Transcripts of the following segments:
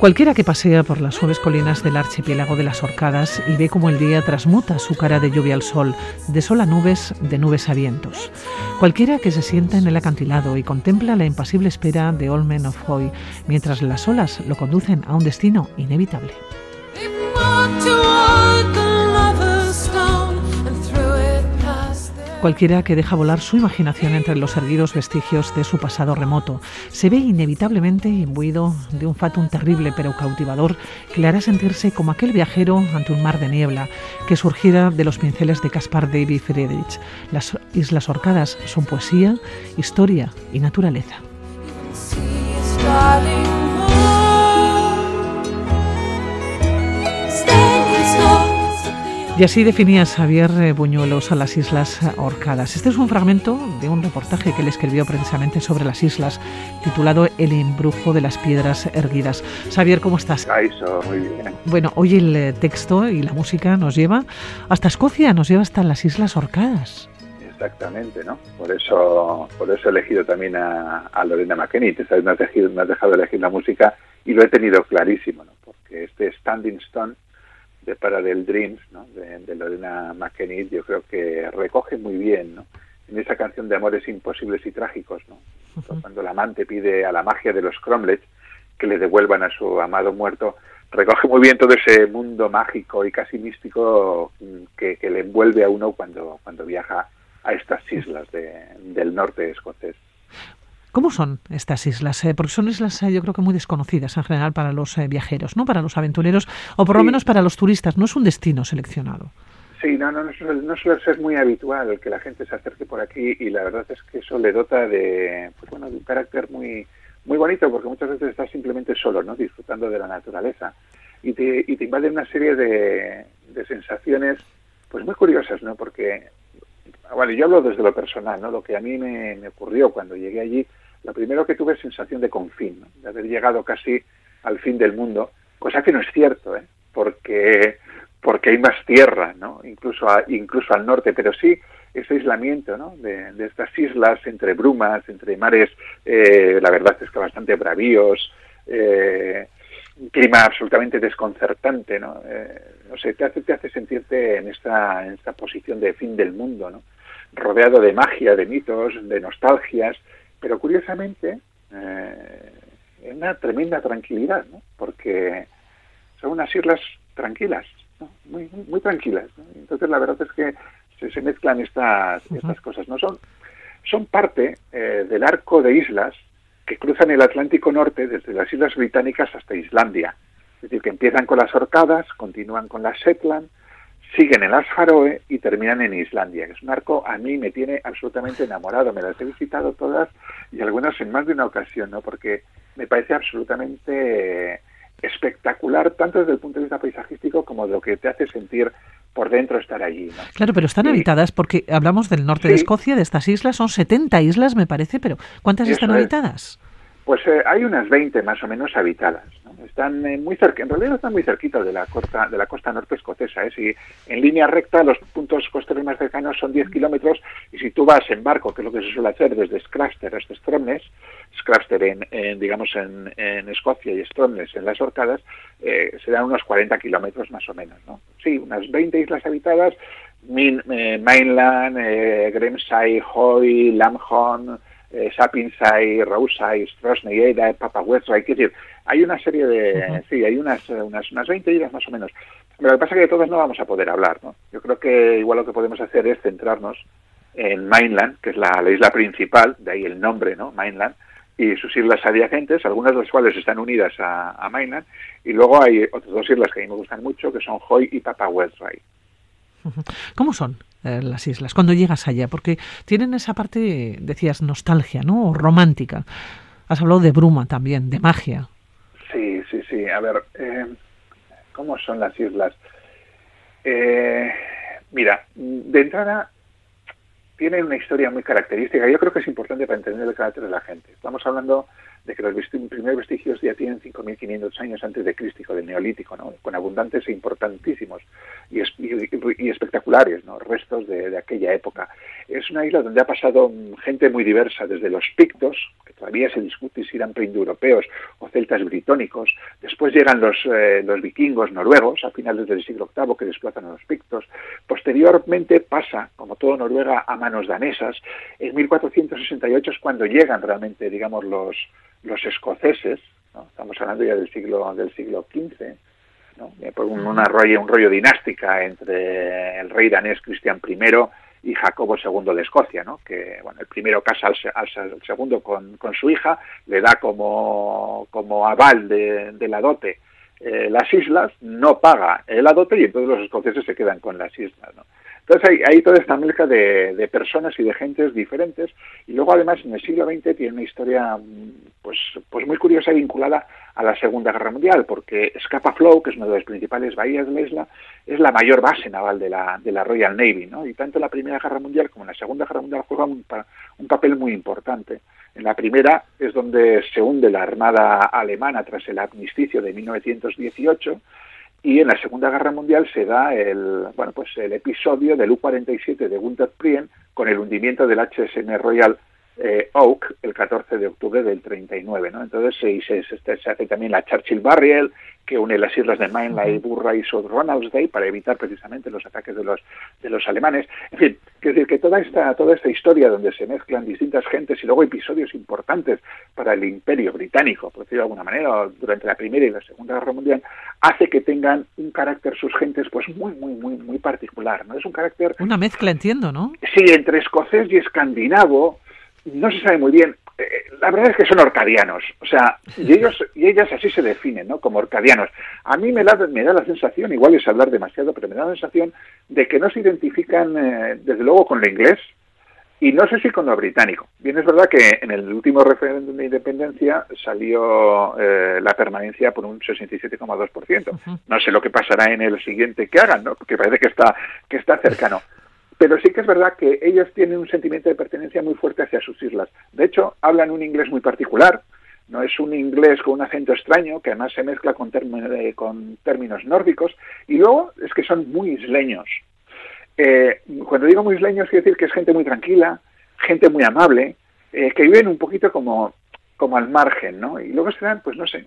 Cualquiera que pasea por las suaves colinas del archipiélago de las Orcadas y ve cómo el día transmuta su cara de lluvia al sol, de sol a nubes, de nubes a vientos. Cualquiera que se sienta en el acantilado y contempla la impasible espera de Olmen of Hoy, mientras las olas lo conducen a un destino inevitable. Cualquiera que deja volar su imaginación entre los erguidos vestigios de su pasado remoto se ve inevitablemente imbuido de un fatum terrible pero cautivador que le hará sentirse como aquel viajero ante un mar de niebla que surgiera de los pinceles de Caspar David Friedrich. Las Islas Orcadas son poesía, historia y naturaleza. Y así definía Xavier eh, Buñuelos a las Islas Orcadas. Este es un fragmento de un reportaje que él escribió precisamente sobre las islas, titulado El embrujo de las piedras erguidas. Xavier, ¿cómo estás? Eso, muy bien. Bueno, hoy el eh, texto y la música nos lleva hasta Escocia, nos lleva hasta las Islas Orcadas. Exactamente, ¿no? Por eso, por eso he elegido también a, Lorena McKenny. Me has, dejado, me has dejado elegir la música y lo he tenido clarísimo, ¿no? Porque este Standing Stone de Parallel Dreams, ¿no? de, Lorena McKennitt, yo creo que recoge muy bien, ¿no? en esa canción de amores imposibles y trágicos, ¿no? cuando el amante pide a la magia de los Cromlech que le devuelvan a su amado muerto, recoge muy bien todo ese mundo mágico y casi místico que, le envuelve a uno cuando, cuando viaja a estas islas del norte escocés. ¿Cómo son estas islas? Eh, porque son islas eh, yo creo que muy desconocidas en general para los eh, viajeros, ¿no? Para los aventureros o por lo menos para los turistas. No es un destino seleccionado. Sí, no, no, no suele, no suele, ser muy habitual que la gente se acerque por aquí y la verdad es que eso le dota de, pues bueno, de un carácter muy, muy bonito porque muchas veces estás simplemente solo, ¿no? Disfrutando de la naturaleza y te, y te invade una serie de, de sensaciones, pues muy curiosas, ¿no? Porque, bueno, yo hablo desde lo personal, ¿no? Lo que a mí me, me ocurrió cuando llegué allí lo primero que tuve es sensación de confín, de haber llegado casi al fin del mundo, cosa que no es cierto, ¿eh? porque, porque hay más tierra, ¿no? incluso, incluso al norte, pero sí ese aislamiento ¿no? de, estas islas entre brumas, entre mares, eh, la verdad es que bastante bravíos, eh, un clima absolutamente desconcertante, ¿no? Eh, no sé, te hace, te hace sentirte en esta, en esta posición de fin del mundo, ¿no? rodeado de magia, de mitos, de nostalgias, pero curiosamente, eh, una tremenda tranquilidad, ¿no? porque son unas islas tranquilas, muy, muy, tranquilas. Entonces, la verdad es que se, mezclan estas, estas cosas. no Son, son parte eh, del arco de islas que cruzan el Atlántico Norte desde las Islas Británicas hasta Islandia. Es decir, que empiezan con las Orcadas, continúan con las Shetland, siguen en las Faroe y terminan en Islandia, que es un arco a mí me tiene absolutamente enamorado. Me las he visitado todas y algunas en más de una ocasión, ¿no? Porque me parece absolutamente espectacular, tanto desde el punto de vista paisajístico como de lo que te hace sentir por dentro estar allí. ¿no? Claro, pero están habitadas porque hablamos del norte de Escocia, de estas islas, son 70 islas me parece, pero ¿cuántas están habitadas? Pues eh, hay unas 20 más o menos habitadas. Están eh, muy cerca, en realidad están muy cerquitas de la costa de la costa norte escocesa. ¿eh? Si en línea recta los puntos costeros más cercanos son 10 kilómetros y si tú vas en barco, que es lo que se suele hacer desde Scraster hasta Stromness, Scraster en, digamos en, Escocia y Stromness en las Orcadas, eh, serán unos 40 kilómetros más o menos. ¿no? Sí, unas 20 islas habitadas, Min, Mainland, Grimsay, Hoy, Lamhorn, eh, Sapinsay, Rousay, Strosney, Papa Westray, es decir, hay una serie de, sí, hay unas, unas, unas 20 islas más o menos. Pero lo que pasa es que de todas no vamos a poder hablar, ¿no? Yo creo que igual lo que podemos hacer es centrarnos en Mainland, que es la, isla principal, de ahí el nombre, ¿no? Mainland, y sus islas adyacentes, algunas de las cuales están unidas a, Mainland, y luego hay otras dos islas que a mí me gustan mucho, que son Hoy y Papa Westray. ¿Cómo son eh, las islas cuando llegas allá? Porque tienen esa parte, decías, nostalgia, ¿no? O romántica. Has hablado de bruma también, de magia. Sí, sí, sí. A ver, eh, ¿cómo son las islas? Eh, mira, de entrada, tienen una historia muy característica. Yo creo que es importante para entender el carácter de la gente. Estamos hablando de que los primeros vestigios ya tienen 5.500 años antes de Cristo, del Neolítico, ¿no? con abundantes e importantísimos y, espectaculares restos de, aquella época. Es una isla donde ha pasado gente muy diversa, desde los pictos, que todavía se discute si eran proindoeuropeos o celtas britónicos, después llegan los, eh, los vikingos noruegos a finales del siglo VIII que desplazan a los pictos, posteriormente pasa, como todo Noruega, a manos danesas, en 1468 es cuando llegan realmente, digamos, los los escoceses, estamos hablando ya del siglo del siglo XV, ¿no? un, una rollo, un rollo dinástica entre el rey danés Cristian I y Jacobo II de Escocia, ¿no? que bueno, el primero casa al, segundo con, con, su hija, le da como, como aval de, la dote eh, las islas, no paga el dote y entonces los escoceses se quedan con las islas. ¿no? Entonces hay, toda esta mezcla de, personas y de gentes diferentes y luego además en el siglo XX tiene una historia pues, pues muy curiosa vinculada a la Segunda Guerra Mundial porque Scapa Flow, que es una de las principales bahías de la isla, es la mayor base naval de la, de la Royal Navy ¿no? y tanto la Primera Guerra Mundial como la Segunda Guerra Mundial juega un, un papel muy importante. En la primera es donde se hunde la Armada alemana tras el armisticio de 1918 y en la Segunda Guerra Mundial se da el, bueno, pues el episodio del U-47 de Gunther Prien con el hundimiento del HSN Royal eh, Oak el 14 de octubre del 39. ¿no? Entonces se, se, se, hace también la Churchill Barrier, que une las islas de Mainland y Burra y South Ronaldsday para evitar precisamente los ataques de los, de los alemanes. En fin, quiero decir que toda esta, toda esta historia donde se mezclan distintas gentes y luego episodios importantes para el imperio británico, por decirlo de alguna manera, durante la Primera y la Segunda Guerra Mundial, hace que tengan un carácter sus gentes pues muy, muy, muy, muy particular. ¿no? Es un carácter... Una mezcla, entiendo, ¿no? Sí, entre escocés y escandinavo, no se sabe muy bien. Eh, la verdad es que son orcadianos, o sea, y ellos y ellas así se definen, ¿no? Como orcadianos. A mí me da, me da la sensación, igual es hablar demasiado, pero me da la sensación de que no se identifican, eh, desde luego, con lo inglés y no sé si con lo británico. Bien, es verdad que en el último referéndum de independencia salió eh, la permanencia por un 67,2%. No sé lo que pasará en el siguiente que hagan, ¿no? Porque parece que está que está cercano. Pero sí que es verdad que ellos tienen un sentimiento de pertenencia muy fuerte hacia sus islas. De hecho, hablan un inglés muy particular. No es un inglés con un acento extraño, que además se mezcla con, eh, con términos nórdicos. Y luego es que son muy isleños. Eh, cuando digo muy isleños, quiero decir que es gente muy tranquila, gente muy amable, eh, que viven un poquito como al margen, ¿no? Y luego se pues no sé,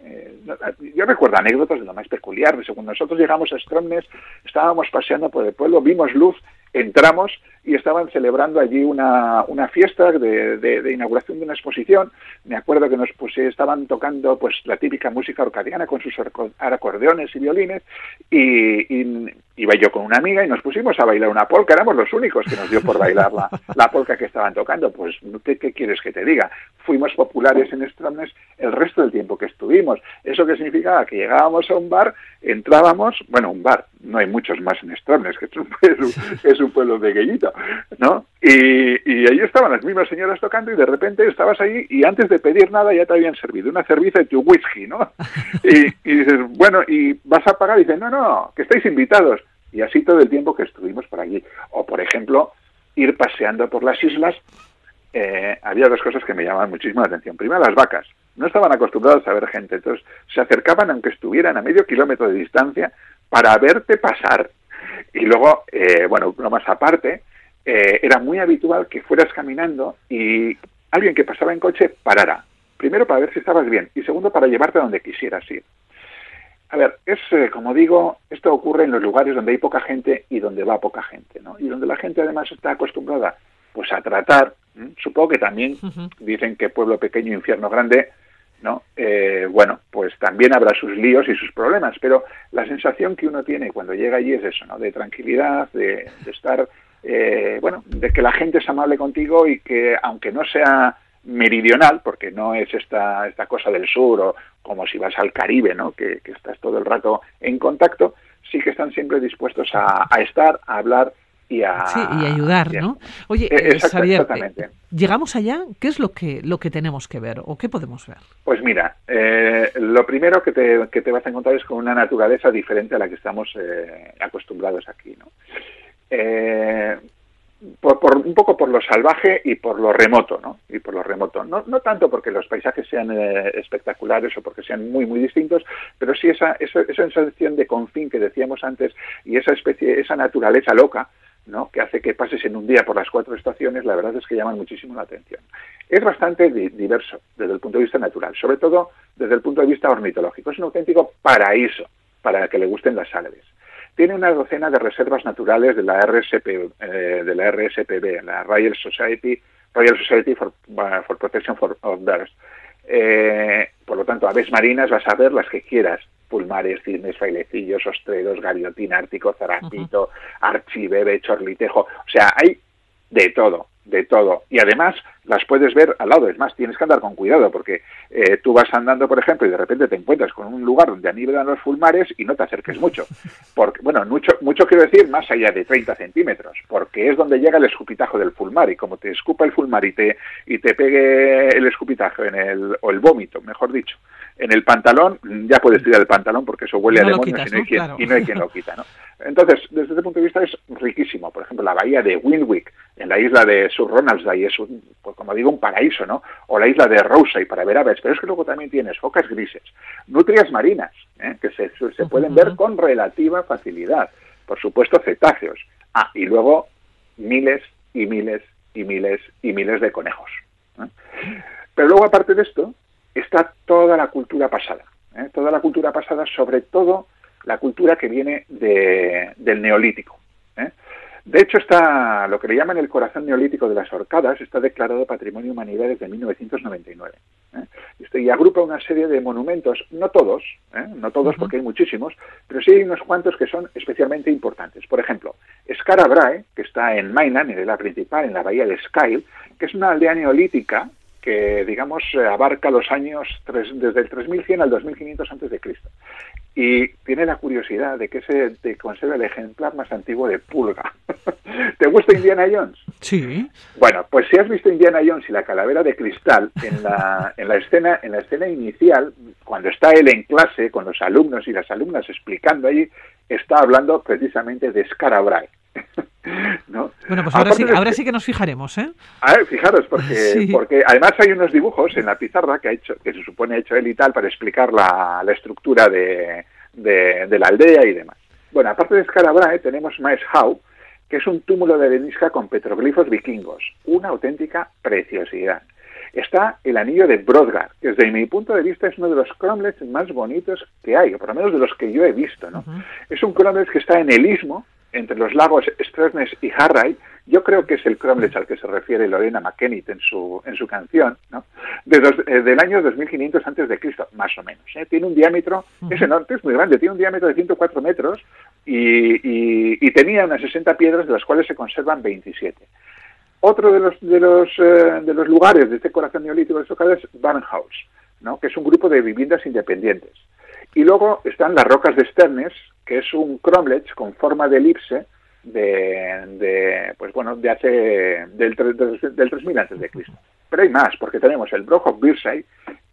yo recuerdo anécdotas de lo más peculiar, de cuando nosotros llegamos a Stromness, estábamos paseando por el pueblo, vimos luz entramos y estaban celebrando allí una, una fiesta de, de, inauguración de una exposición. Me acuerdo que nos puse, estaban tocando pues la típica música orcadiana con sus acordeones y violines y, iba yo con una amiga y nos pusimos a bailar una polca. Éramos los únicos que nos dio por bailar la, la polca que estaban tocando. Pues, ¿qué, ¿qué, quieres que te diga? Fuimos populares en Stromness el resto del tiempo que estuvimos. ¿Eso qué significaba? Que llegábamos a un bar, entrábamos, bueno, un bar, no hay muchos más en Stromness, que es pueblo pequeñito, ¿no? Y, y ahí estaban las mismas señoras tocando y de repente estabas ahí y antes de pedir nada ya te habían servido una cerveza y tu whisky, ¿no? Y, y dices, bueno, ¿y vas a pagar? Y dices, no, no, que estáis invitados. Y así todo el tiempo que estuvimos por allí. O, por ejemplo, ir paseando por las islas, eh, había dos cosas que me llamaban muchísimo la atención. Primero, las vacas. No estaban acostumbrados a ver gente, entonces se acercaban aunque estuvieran a medio kilómetro de distancia para verte pasar. Y luego, eh, bueno, no más aparte, eh, era muy habitual que fueras caminando y alguien que pasaba en coche parara. Primero para ver si estabas bien y segundo para llevarte a donde quisieras ir. A ver, es eh, como digo, esto ocurre en los lugares donde hay poca gente y donde va poca gente, ¿no? Y donde la gente además está acostumbrada pues a tratar, supongo que también dicen que pueblo pequeño, infierno grande, ¿no? Eh, bueno, pues también habrá sus líos y sus problemas, pero la sensación que uno tiene cuando llega allí es eso, ¿no? De tranquilidad, de, estar, eh, bueno, de que la gente es amable contigo y que aunque no sea meridional, porque no es esta, esta cosa del sur o como si vas al Caribe, ¿no? Que, estás todo el rato en contacto, sí que están siempre dispuestos a estar, a hablar y a, sí, y ayudar, ¿no? Oye, eh, eh, llegamos allá, ¿qué es lo que lo que tenemos que ver o qué podemos ver? Pues mira, eh, lo primero que te, que te vas a encontrar es con una naturaleza diferente a la que estamos acostumbrados aquí, ¿no? por, un poco por lo salvaje y por lo remoto, ¿no? Y por lo remoto. No, no tanto porque los paisajes sean eh, espectaculares o porque sean muy, muy distintos, pero sí esa, esa, esa sensación de confín que decíamos antes y esa especie, esa naturaleza loca, ¿no? que hace que pases en un día por las cuatro estaciones, la verdad es que llaman muchísimo la atención. Es bastante diverso desde el punto de vista natural, sobre todo desde el punto de vista ornitológico. Es un auténtico paraíso para que le gusten las aves tiene una docena de reservas naturales de la RSP, eh, de la RSPB, la Royal Society, Royal Society for, for Protection of Birds. Eh, por lo tanto, aves marinas vas a ver las que quieras. Pulmares, cisnes, frailecillos, ostreros, gaviotín ártico, zarapito, archibebe, chorlitejo. O sea, hay de todo de todo. Y además las puedes ver al lado. Es más, tienes que andar con cuidado porque eh, tú vas andando, por ejemplo, y de repente te encuentras con un lugar donde anivelan los fulmares y no te acerques mucho. Porque, bueno, mucho, mucho quiero decir más allá de 30 centímetros, porque es donde llega el escupitajo del fulmar y como te escupa el fulmar y te, y te pegue el escupitajo en el, o el vómito, mejor dicho, en el pantalón, ya puedes tirar el pantalón porque eso huele a demonios y, no hay quien, y no hay quien lo quita, ¿no? Entonces, desde ese punto de vista es riquísimo. Por ejemplo, la bahía de Windwick, en la isla de Sur Ronaldsay, es, un, pues como digo, un paraíso, ¿no? O la isla de Rosay para ver aves, pero es que luego también tienes focas grises, nutrias marinas, ¿eh? que se, se pueden ver con relativa facilidad. Por supuesto, cetáceos. Ah, y luego miles y miles y miles y miles de conejos. ¿eh? Pero luego, aparte de esto, está toda la cultura pasada. ¿eh? Toda la cultura pasada, sobre todo la cultura que viene del neolítico. ¿eh? De hecho, está lo que le llaman el corazón neolítico de las Orcadas, está declarado Patrimonio Humanidad desde 1999. ¿eh? Este, y agrupa una serie de monumentos, no todos, ¿eh? no todos porque hay muchísimos, pero sí hay unos cuantos que son especialmente importantes. Por ejemplo, Scarabrae, que está en Mainan, en la principal, en la bahía de Skyle, que es una aldea neolítica que, digamos, abarca los años desde el 3100 al 2500 antes de Cristo y tiene la curiosidad de que se te conserva el ejemplar más antiguo de pulga. ¿Te gusta Indiana Jones? Sí. Bueno, pues si has visto Indiana Jones y la calavera de cristal en la, en la escena en la escena inicial, cuando está él en clase con los alumnos y las alumnas explicando allí, está hablando precisamente de Scarabrae. ¿No? Bueno, pues ahora sí, ahora sí que nos fijaremos, ¿eh? A ver, fijaros, porque, porque además hay unos dibujos en la pizarra que ha hecho, que se supone ha hecho él y tal para explicar la, la estructura de, de, la aldea y demás. Bueno, aparte de Scarabrae tenemos Maes Hau, que es un túmulo de arenisca con petroglifos vikingos, una auténtica preciosidad. Está el anillo de Brodgar, que desde mi punto de vista es uno de los cromlechs más bonitos que hay, o por lo menos de los que yo he visto. ¿no? Es un cromlech que está en el istmo entre los lagos Stresnes y Harray, yo creo que es el Cromlech al que se refiere Lorena McKennitt en su, en su canción, ¿no? De eh, del año 2500 antes de Cristo, más o menos. ¿eh? Tiene un diámetro, es enorme, es muy grande, tiene un diámetro de 104 metros y, y, tenía unas 60 piedras, de las cuales se conservan 27. Otro de los, de los, eh, de los lugares de este corazón neolítico de Socada es Barnhouse, ¿no? que es un grupo de viviendas independientes. Y luego están las rocas de Sternes, que es un cromlech con forma de elipse de, pues bueno, de hace del, del 3000 antes de Cristo. Pero hay más, porque tenemos el Broch of Birsay,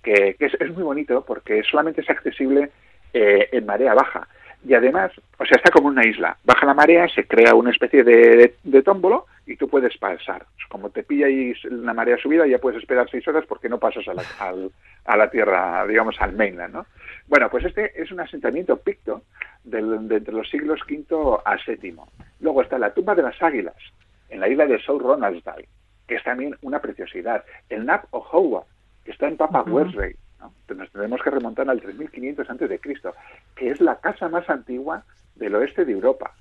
que, es, es, muy bonito porque solamente es accesible eh, en marea baja. Y además, o sea, está como una isla. Baja la marea, se crea una especie de, de, tómbolo y tú puedes pasar. Como te pilla ahí la marea subida, ya puedes esperar seis horas porque no pasas a la, a la tierra, digamos, al mainland, ¿no? Bueno, pues este es un asentamiento picto de, entre los siglos V a VII. Luego está la tumba de las águilas, en la isla de South Ronaldsdale, que es también una preciosidad. El Nap Howard, que está en Papa uh Nos tenemos que remontar al 3500 antes de Cristo, que es la casa más antigua del oeste de Europa.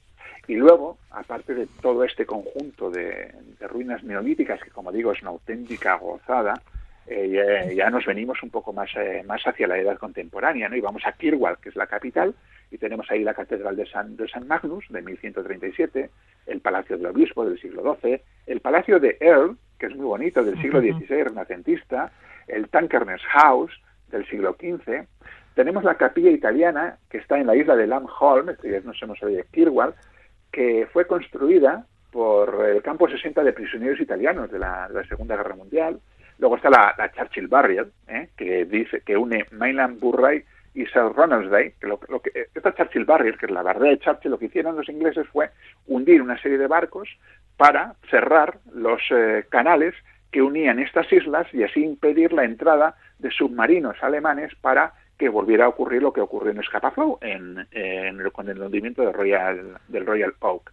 Y luego, aparte de todo este conjunto de ruinas neolíticas, que como digo es una auténtica gozada, eh, ya, nos venimos un poco más, eh, más hacia la edad contemporánea, ¿no? Y vamos a Kirwall, que es la capital, y tenemos ahí la Catedral de San, de San Magnus, de 1137, el Palacio del Obispo del siglo XII, el Palacio de Earl, que es muy bonito, del siglo XVI, renacentista, el Tankerness House, del siglo XV, tenemos la capilla italiana, que está en la isla de Lamholm, ya no hemos oído Kirwall, que fue construida por el campo 60 de prisioneros italianos de la, Segunda Guerra Mundial, Luego está la, Churchill Barrier, ¿eh? que dice que une Mainland Burray y Sir Ronaldsday, que lo, que esta Churchill Barrier, que es la barrera de Churchill, lo que hicieron los ingleses fue hundir una serie de barcos para cerrar los eh, canales que unían estas islas y así impedir la entrada de submarinos alemanes para que volviera a ocurrir lo que ocurrió en Scapa en, en, con el hundimiento del Royal, del Royal Oak.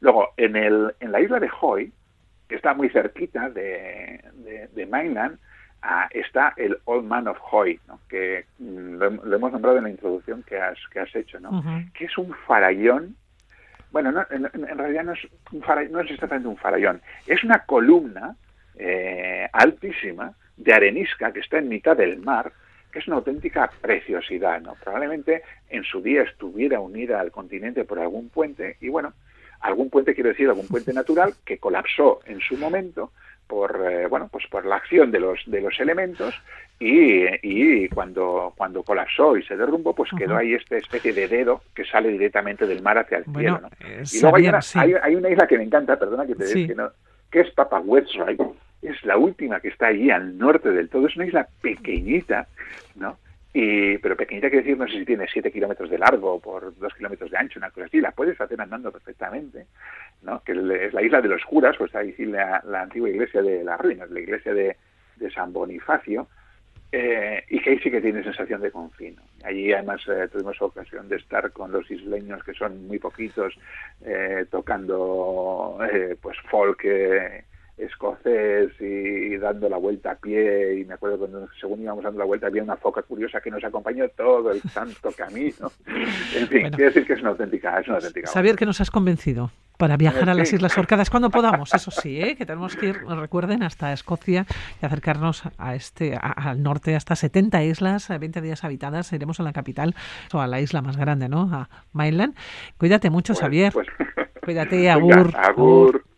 Luego, en, el, en la isla de Hoy, que está muy cerquita de, de, Mainland, ah, está el Old Man of Hoy, que mm, lo, hemos nombrado en la introducción que has, que has hecho, ¿no? que es un farallón. Bueno, en, realidad no es, un no es exactamente un farallón, es una columna eh, altísima de arenisca que está en mitad del mar, que es una auténtica preciosidad. ¿no? Probablemente en su día estuviera unida al continente por algún puente, y bueno, algún puente quiero decir algún puente natural que colapsó en su momento por eh, bueno pues por la acción de los de los elementos y, y cuando cuando colapsó y se derrumbó pues quedó ahí esta especie de dedo que sale directamente del mar hacia el cielo ¿no? y luego hay una, isla que me encanta perdona que te diga que no que es Papa Westray es la última que está allí al norte del todo es una isla pequeñita no y, pero pequeñita quiere decir, no sé si tiene 7 kilómetros de largo por 2 kilómetros de ancho, una cosa así, la puedes hacer andando perfectamente, ¿no? que es la isla de los curas, pues ahí sí la, antigua iglesia de las ruinas, la iglesia de, de San Bonifacio, eh, y que ahí sí que tiene sensación de confino. Allí además eh, tuvimos ocasión de estar con los isleños, que son muy poquitos, eh, tocando pues folk escocés y, dando la vuelta a pie y me acuerdo cuando según íbamos dando la vuelta había una foca curiosa que nos acompañó todo el santo camino en fin, quiere decir que es una auténtica es una auténtica Saber que nos has convencido para viajar a las Islas Orcadas cuando podamos, eso sí, ¿eh? que tenemos que ir, recuerden, hasta Escocia y acercarnos a este al norte, hasta 70 islas, 20 días habitadas, iremos a la capital, o a la isla más grande, ¿no? A Mainland. Cuídate mucho, pues, Xavier. Pues, Cuídate, agur. agur.